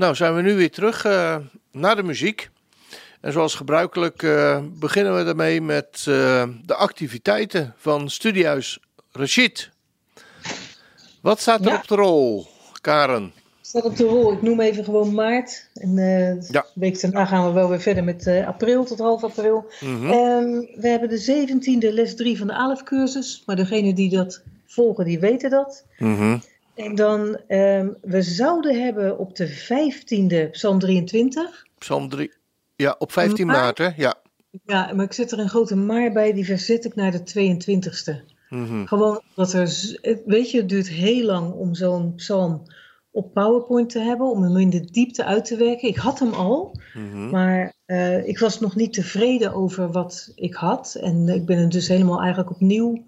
Nou, zijn we nu weer terug eh, naar de muziek. En zoals gebruikelijk eh, beginnen we daarmee met eh, de activiteiten van Studiehuis Rashid. Wat staat er Ja. op de rol, Karen? Staat op de rol. Ik noem even gewoon maart. En Ja. de week daarna gaan we wel weer verder met april tot half april. Mhm. Ehm, we hebben de 17e les 3 van de ALEF-cursus. Maar degenen die dat volgen, die weten dat. Mhm. En dan, ehm, we zouden hebben op de 15e Psalm 23. Psalm 3. Ja, op 15 Maar- maart, hè? Ja. Ja, maar ik zet er een grote maar bij, die verzet ik naar de 22e. Mhm. Gewoon dat er, weet je, het duurt heel lang om zo'n psalm op PowerPoint te hebben, om hem in de diepte uit te werken. Ik had hem al, Mhm. maar eh, ik was nog niet tevreden over wat ik had. En ik ben hem dus helemaal eigenlijk opnieuw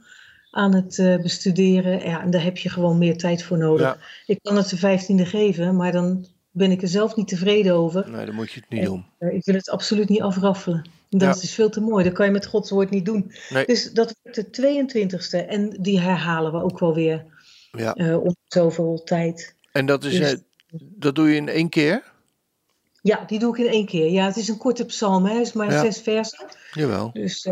aan het eh, bestuderen. Ja, en daar heb je gewoon meer tijd voor nodig. Ja. Ik kan het de 15e geven, maar dan ben ik er zelf niet tevreden over. Nee, dan moet je het niet doen. Eh, Ik wil het absoluut niet afraffelen. Dat Ja. is veel te mooi. Dat kan je met Gods woord niet doen. Nee. Dus dat wordt de 22e. En die herhalen we ook wel weer Ja. eh, om zoveel tijd. En dat, is, Dus- dat doe je in één keer? Ja, die doe ik in één keer. Ja, het is een korte psalm. Hè. Het is maar Ja. zes versen. Jawel. Dus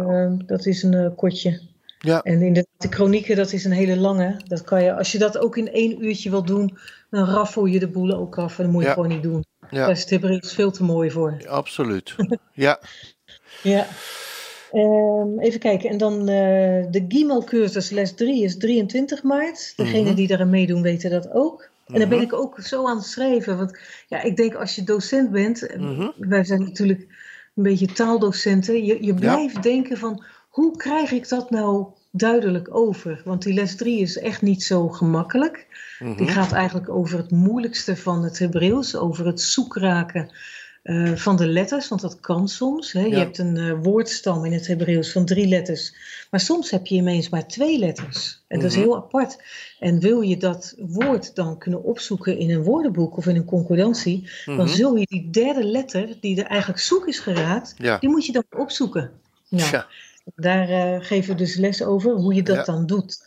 dat is een kortje. Ja. En in de, kronieken, dat is een hele lange. Dat kan je, als je dat ook in één uurtje wil doen, dan raffel je de boel ook af. En dat moet je Ja. gewoon niet doen. Ja. Daar is het Hebreeuws veel te mooi voor. Absoluut. Ja. Ja. Ehm, even kijken. En dan eh, de Gimel-cursus les 3 is 23 maart. Degenen Mhm. die daaraan meedoen weten dat ook. En dan ben Mhm. ik ook zo aan het schrijven. Want ja, ik denk als je docent bent, Mhm. wij zijn natuurlijk een beetje taaldocenten. Je, je blijft denken van, hoe krijg ik dat nou duidelijk over? Want die les 3 is echt niet zo gemakkelijk. Mhm. Die gaat eigenlijk over het moeilijkste van het Hebreeuws, over het zoekraken eh, van de letters, want dat kan soms. Hè? Je Ja. hebt een eh, woordstam in het Hebreeuws van drie letters, maar soms heb je ineens maar twee letters. En dat is Mhm. heel apart. En wil je dat woord dan kunnen opzoeken in een woordenboek of in een concordantie, dan Mhm. zul je die derde letter, die er eigenlijk zoek is geraakt, Ja. die moet je dan opzoeken. Nou, Tja, daar eh, geven we dus les over hoe je dat Ja. dan doet.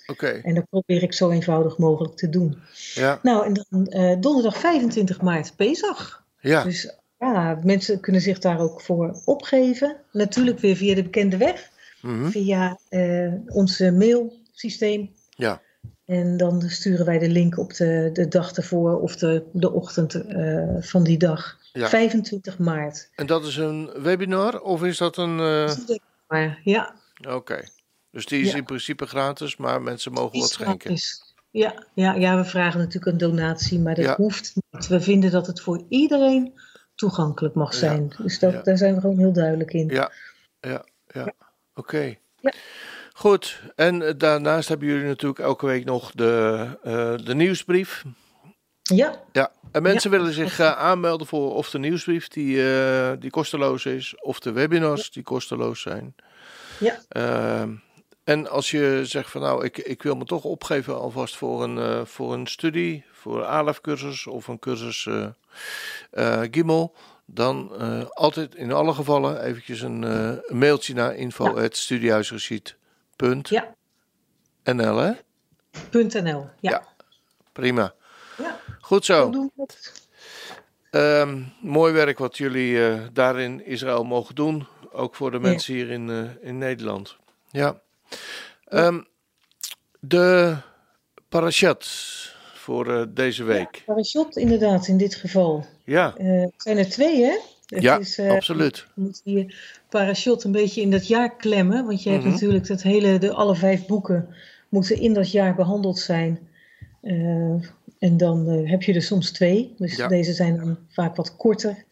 En dat probeer ik zo eenvoudig mogelijk te doen. Ja. Nou, en dan eh, donderdag 25 maart, Pesach. Ja. Dus ja, mensen kunnen zich daar ook voor opgeven. Natuurlijk weer via de bekende weg, Mhm. via eh ons mailsysteem. Ja. En dan sturen wij de link op de, de dag ervoor of de, de ochtend van die dag. Ja. 25 maart. En dat is een webinar of is dat een... Maar ja, Oké. Dus die is Ja. in principe gratis, maar mensen mogen wat schenken. gratis. Ja, ja, ja, we vragen natuurlijk een donatie, maar dat Ja. hoeft niet. We vinden dat het voor iedereen toegankelijk mag Ja. zijn. Dus dat, daar zijn we gewoon heel duidelijk in. Ja, ja, ja. Oké. Ja. Goed, en eh, daarnaast hebben jullie natuurlijk elke week nog de, eh, de nieuwsbrief. Ja, Ja, en mensen Ja. willen zich eh, aanmelden voor of de nieuwsbrief die, eh, die kosteloos is, of de webinars die kosteloos zijn. Ja. Ehm, en als je zegt van nou, ik, ik wil me toch opgeven alvast voor een, eh, voor een studie, voor een ALEF-cursus of een cursus Gimel, dan altijd in alle gevallen eventjes een, een mailtje naar info.studiehuisreceipt.nl Ja. hè? .nl. Ja, Ja. Prima. Ja. Goed zo doen we. Ehm, mooi werk wat jullie eh, daar in Israël mogen doen. Ook voor de Ja. mensen hier in, eh, in Nederland. Ja. Ehm, de parashat voor eh, deze week. Parachot inderdaad, in dit geval. Ja, het zijn er twee, hè? Het ja, is, absoluut. Je moet je parachot een beetje in dat jaar klemmen. Want je hebt Mhm. natuurlijk dat hele, de, alle vijf boeken moeten in dat jaar behandeld zijn. En dan eh, heb je er soms twee. Dus Ja. deze zijn dan vaak wat korter.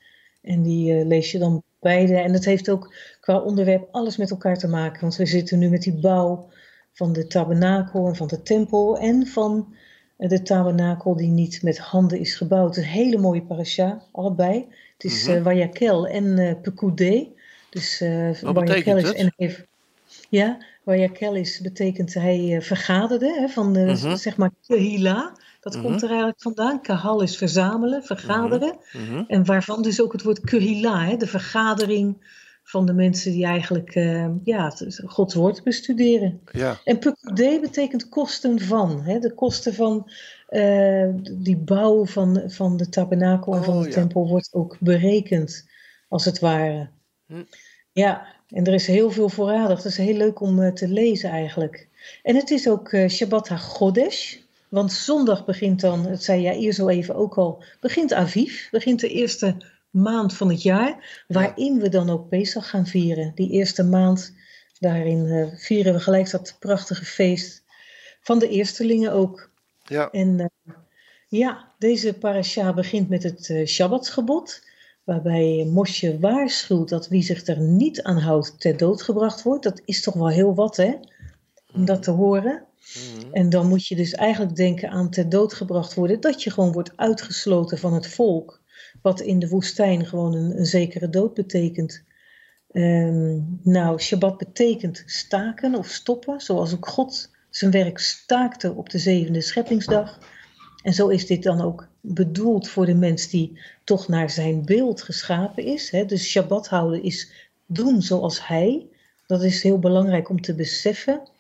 En die eh, lees je dan beide. En het heeft ook qua onderwerp alles met elkaar te maken. Want we zitten nu met die bouw van de tabernakel en van de tempel. En van eh, de tabernakel die niet met handen is gebouwd. Een hele mooie parasha, allebei. Het is eh Wayakel en Pekudé. Dus Wat Wayakel betekent is en heeft, ja, Wayakel is betekent hij vergaderde, hè, van de, Mhm. zeg maar Kehila. Dat Mhm. komt er eigenlijk vandaan. Kahal is verzamelen, vergaderen. Mhm. En waarvan dus ook het woord Kehila, hè, de vergadering van de mensen die eigenlijk eh, ja, het- Gods woord bestuderen. Ja, En Pekudé betekent kosten van. Hè? De kosten van eh, die bouw van, van de tabernakel en van Oh, de ja. tempel wordt ook berekend, als het ware. Hm. Ja, en er is heel veel voorradig. Het is heel leuk om eh, te lezen eigenlijk. En het is ook Shabbat HaGodesh. Want zondag begint dan, het zei jij hier zo even ook al, begint Aviv. Begint de eerste maand van het jaar. Waarin we dan ook Pesach gaan vieren. Die eerste maand, daarin eh, vieren we gelijk dat prachtige feest van de eerstelingen ook. ja, En eh, ja, deze parasha begint met het eh Shabbatsgebod. Waarbij Mosje waarschuwt dat wie zich er niet aan houdt ter dood gebracht wordt. Dat is toch wel heel wat hè, om dat te horen. Mhm. En dan moet je dus eigenlijk denken aan ter dood gebracht worden. Dat je gewoon wordt uitgesloten van het volk. Wat in de woestijn gewoon een, zekere dood betekent. Ehm, nou, Shabbat betekent staken of stoppen. Zoals ook God zijn werk staakte op de zevende scheppingsdag. En zo is dit dan ook bedoeld voor de mens die toch naar zijn beeld geschapen is. Hè? Dus Shabbat houden is doen zoals hij. Dat is heel belangrijk om te beseffen.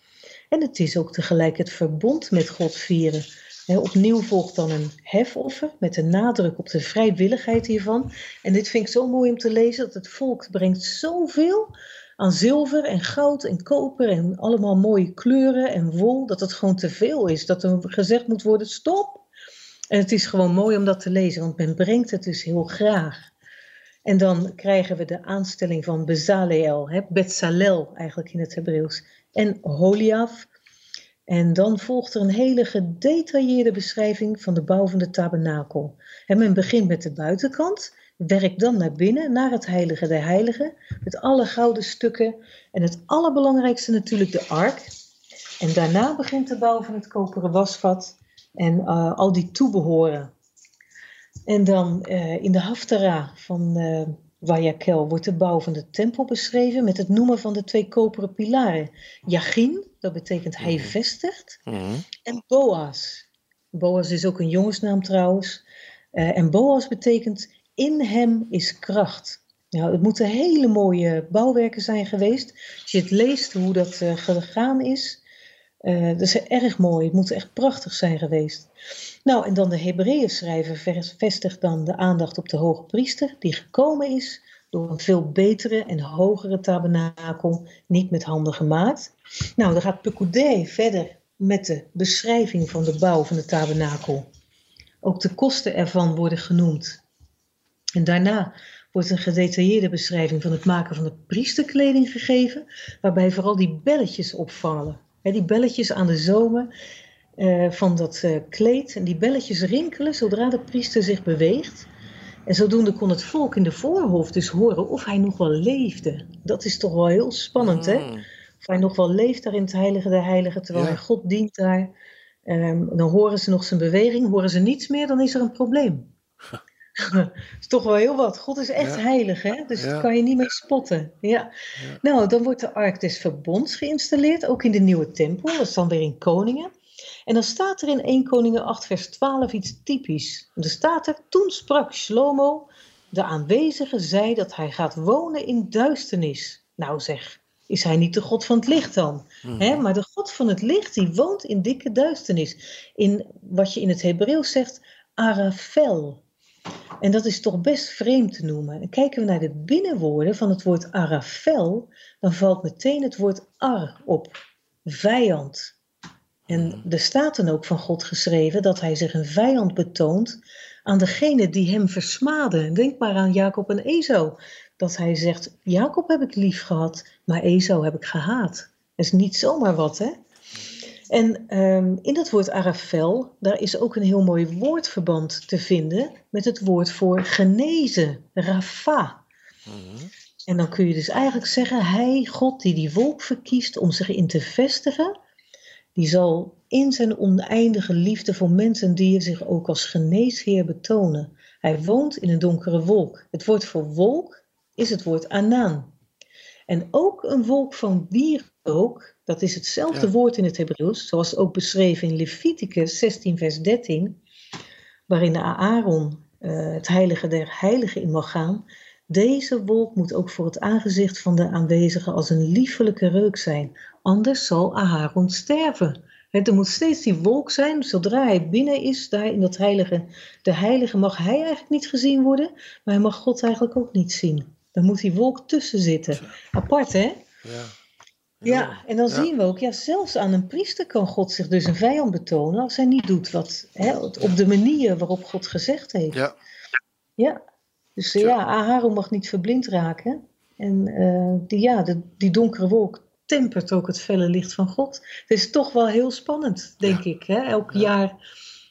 En het is ook tegelijk het verbond met God vieren. Opnieuw volgt dan een hefoffer met een nadruk op de vrijwilligheid hiervan. En dit vind ik zo mooi om te lezen, dat het volk brengt zoveel aan zilver en goud en koper en allemaal mooie kleuren en wol, dat het gewoon te veel is. Dat er gezegd moet worden, stop! En het is gewoon mooi om dat te lezen, want men brengt het dus heel graag. En dan krijgen we de aanstelling van Bezaleel, hè, Betsalel eigenlijk in het Hebreeuws, en Holiaf. En dan volgt er een hele gedetailleerde beschrijving van de bouw van de tabernakel. En men begint met de buitenkant, werkt dan naar binnen, naar het heilige der heiligen, met alle gouden stukken. En het allerbelangrijkste natuurlijk de ark. En daarna begint de bouw van het koperen wasvat en eh, al die toebehoren. En dan eh, in de Haftara van eh Wayakel wordt de bouw van de tempel beschreven met het noemen van de twee koperen pilaren. Yachin, dat betekent hij vestigt, Mhm. en Boas. Boas is ook een jongensnaam trouwens. Eh, en Boas betekent in hem is kracht. Nou, het moeten hele mooie bouwwerken zijn geweest. Als je het leest hoe dat eh, gegaan is, eh, dat is erg mooi. Het moet echt prachtig zijn geweest. Nou, en dan de Hebreeën schrijver vers- vestigt dan de aandacht op de hoge priester, die gekomen is door een veel betere en hogere tabernakel, niet met handen gemaakt. Nou, dan gaat Pekudé verder met de beschrijving van de bouw van de tabernakel. Ook de kosten ervan worden genoemd. En daarna wordt een gedetailleerde beschrijving van het maken van de priesterkleding gegeven, waarbij vooral die belletjes opvallen. Die belletjes aan de zomen eh, van dat eh, kleed. En die belletjes rinkelen zodra de priester zich beweegt. En zodoende kon het volk in de voorhof dus horen of hij nog wel leefde. Dat is toch wel heel spannend, hè? Mhm. Of hij nog wel leeft daar in het heilige der heiligen, terwijl Ja. hij God dient daar. Ehm, dan horen ze nog zijn beweging. Horen ze niets meer, dan is er een probleem. Is toch wel heel wat. God is echt Ja. heilig, hè? Dus Ja. dat kan je niet meer spotten. Ja. Nou, dan wordt de Ark des Verbonds geïnstalleerd, ook in de nieuwe tempel. Dat is dan weer in Koningen. En dan staat er in 1 Koningen 8 vers 12 iets typisch. Er staat er, toen sprak Shlomo, de aanwezige zei dat hij gaat wonen in duisternis. Nou zeg, is hij niet de God van het licht dan? Hè, maar de God van het licht, die woont in dikke duisternis. In wat je in het Hebreeuws zegt, Arafel. En dat is toch best vreemd te noemen. En kijken we naar de binnenwoorden van het woord Arafel, dan valt meteen het woord ar op. Vijand. En er staat dan ook van God geschreven dat hij zich een vijand betoont aan degene die hem versmaden. Denk maar aan Jacob en Esau. Dat hij zegt, Jacob heb ik lief gehad, maar Esau heb ik gehaat. Dat is niet zomaar wat, hè? En ehm, in dat woord arafel, daar is ook een heel mooi woordverband te vinden met het woord voor genezen, rafa. En dan kun je dus eigenlijk zeggen, hij, God die die wolk verkiest om zich in te vestigen, die zal in zijn oneindige liefde voor mens en dier zich ook als geneesheer betonen. Hij woont in een donkere wolk. Het woord voor wolk is het woord anan. En ook een wolk van wierook, dat is hetzelfde Ja. woord in het Hebreeuws, zoals ook beschreven in Leviticus 16, vers 13, waarin de Aaron eh, het heilige der heiligen in mag gaan. Deze wolk moet ook voor het aangezicht van de aanwezigen als een liefelijke reuk zijn, anders zal Aaron sterven. Er moet steeds die wolk zijn, zodra hij binnen is, daar in dat heilige, de heilige mag hij eigenlijk niet gezien worden, maar hij mag God eigenlijk ook niet zien. Dan moet die wolk tussen zitten. Apart hè? Ja. Ja, en dan Ja. zien we ook, ja, zelfs aan een priester kan God zich dus een vijand betonen als hij niet doet wat, hè, op de manier waarop God gezegd heeft. Ja. Ja, dus eh, ja, Aharon mag niet verblind raken. En eh, die, ja, de, die donkere wolk tempert ook het felle licht van God. Het is toch wel heel spannend, denk ik, hè? elk jaar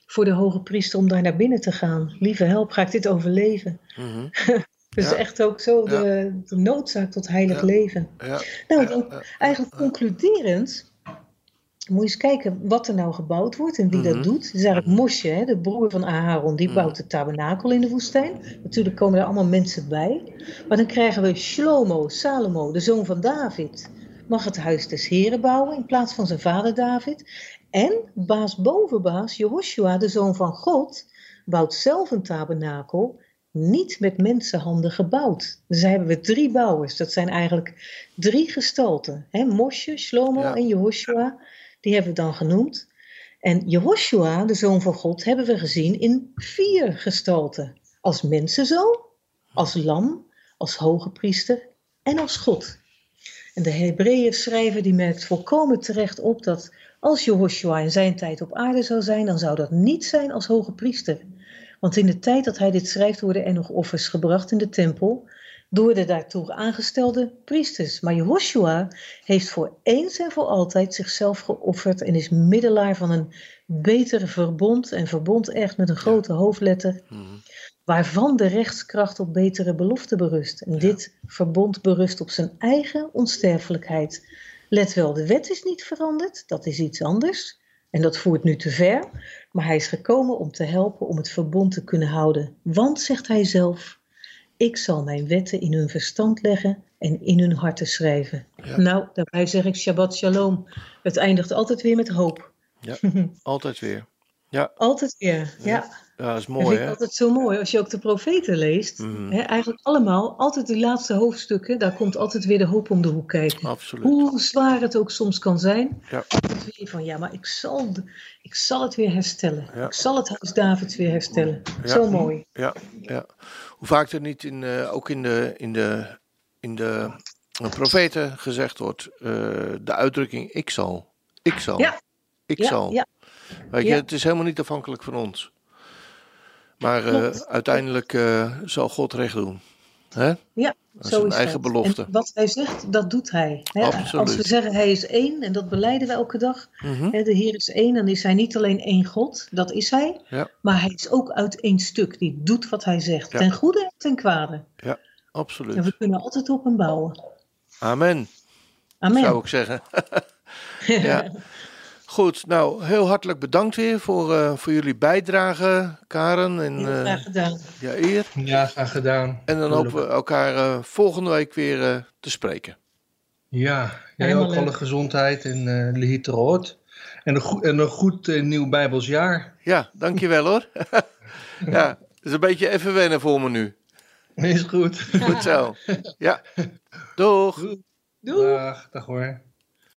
voor de hoge priester om daar naar binnen te gaan. Lieve help, ga ik dit overleven? Mhm. Dus Ja. echt ook zo de, de noodzaak tot heilig leven. Ja. Nou, dan eigenlijk concluderend, moet je eens kijken wat er nou gebouwd wordt en wie Mhm. dat doet. Het is eigenlijk Moshe, hè, de broer van Aharon, die Mhm. bouwt de tabernakel in de woestijn. Natuurlijk komen er allemaal mensen bij. Maar dan krijgen we Shlomo, Salomo, de zoon van David, mag het huis des Heren bouwen in plaats van zijn vader David. En baas boven baas, Jehoshua, de zoon van God, bouwt zelf een tabernakel, niet met mensenhanden gebouwd. Dus daar hebben we drie bouwers. Dat zijn eigenlijk drie gestalten. Hè? Moshe, Shlomo Ja. en Jehoshua, die hebben we dan genoemd. En Jehoshua, de zoon van God, hebben we gezien in vier gestalten. Als mensenzoon, als lam, als hoge priester en als God. En de Hebreeën schrijver die merkt volkomen terecht op dat als Jehoshua in zijn tijd op aarde zou zijn, dan zou dat niet zijn als hoge priester. Want in de tijd dat hij dit schrijft worden er nog offers gebracht in de tempel door de daartoe aangestelde priesters. Maar Jehoshua heeft voor eens en voor altijd zichzelf geofferd en is middelaar van een betere verbond. En verbond echt met een grote hoofdletter, Mhm. waarvan de rechtskracht op betere belofte berust. En dit verbond berust op zijn eigen onsterfelijkheid. Let wel, de wet is niet veranderd, dat is iets anders. En dat voert nu te ver. Maar hij is gekomen om te helpen om het verbond te kunnen houden. Want, zegt hij zelf, ik zal mijn wetten in hun verstand leggen en in hun harten schrijven. Ja. Nou, daarbij zeg ik Shabbat Shalom. Het eindigt altijd weer met hoop. Altijd weer. Ja, Altijd weer, ja. ja dat is Dat mooi vind ik hè. altijd zo mooi. Als je ook de profeten leest, Mhm. hè, eigenlijk allemaal, altijd die laatste hoofdstukken, daar komt altijd weer de hoop om de hoek kijken. Absoluut. Hoe zwaar het ook soms kan zijn, Ja. dan weet je van ja, maar ik zal, ik zal het weer herstellen. Ja. Ik zal het huis Davids weer herstellen. Ja. Zo mooi. Ja, ja. Hoe vaak er niet in, eh, ook in de, in de, in de profeten gezegd wordt, eh, de uitdrukking ik zal. Ik zal. Ja. Ik Ja, zal. ja, Weet je, Ja. het is helemaal niet afhankelijk van ons. Maar eh, uiteindelijk eh, zal God recht doen. Hè? ja. Dat is Zo een is eigen dat. belofte. En wat hij zegt, dat doet hij. Hè? Absoluut. Als we zeggen hij is één, en dat beleiden we elke dag. Mhm. Hè, de Heer is één, dan is hij niet alleen één God, dat is hij. Ja. Maar hij is ook uit één stuk, die doet wat hij zegt. Ja. Ten goede en ten kwade. En Absoluut. we kunnen altijd op hem bouwen. Amen, Amen. zou ik zeggen. ja. Goed, nou heel hartelijk bedankt weer voor, eh, voor jullie bijdrage, Karen en Heel eh graag gedaan. Jair. Ja, graag gedaan. En dan hopen we elkaar eh, volgende week weer eh, te spreken. Ja, jij Helemaal ook alle gezondheid en uh, liet rood. En een, goed, en een goed nieuw Bijbels jaar. Ja, dankjewel hoor. ja, het is een beetje even wennen voor me nu. Is goed. Goed zo. Ja, doeg. Doei. Dag, dag hoor.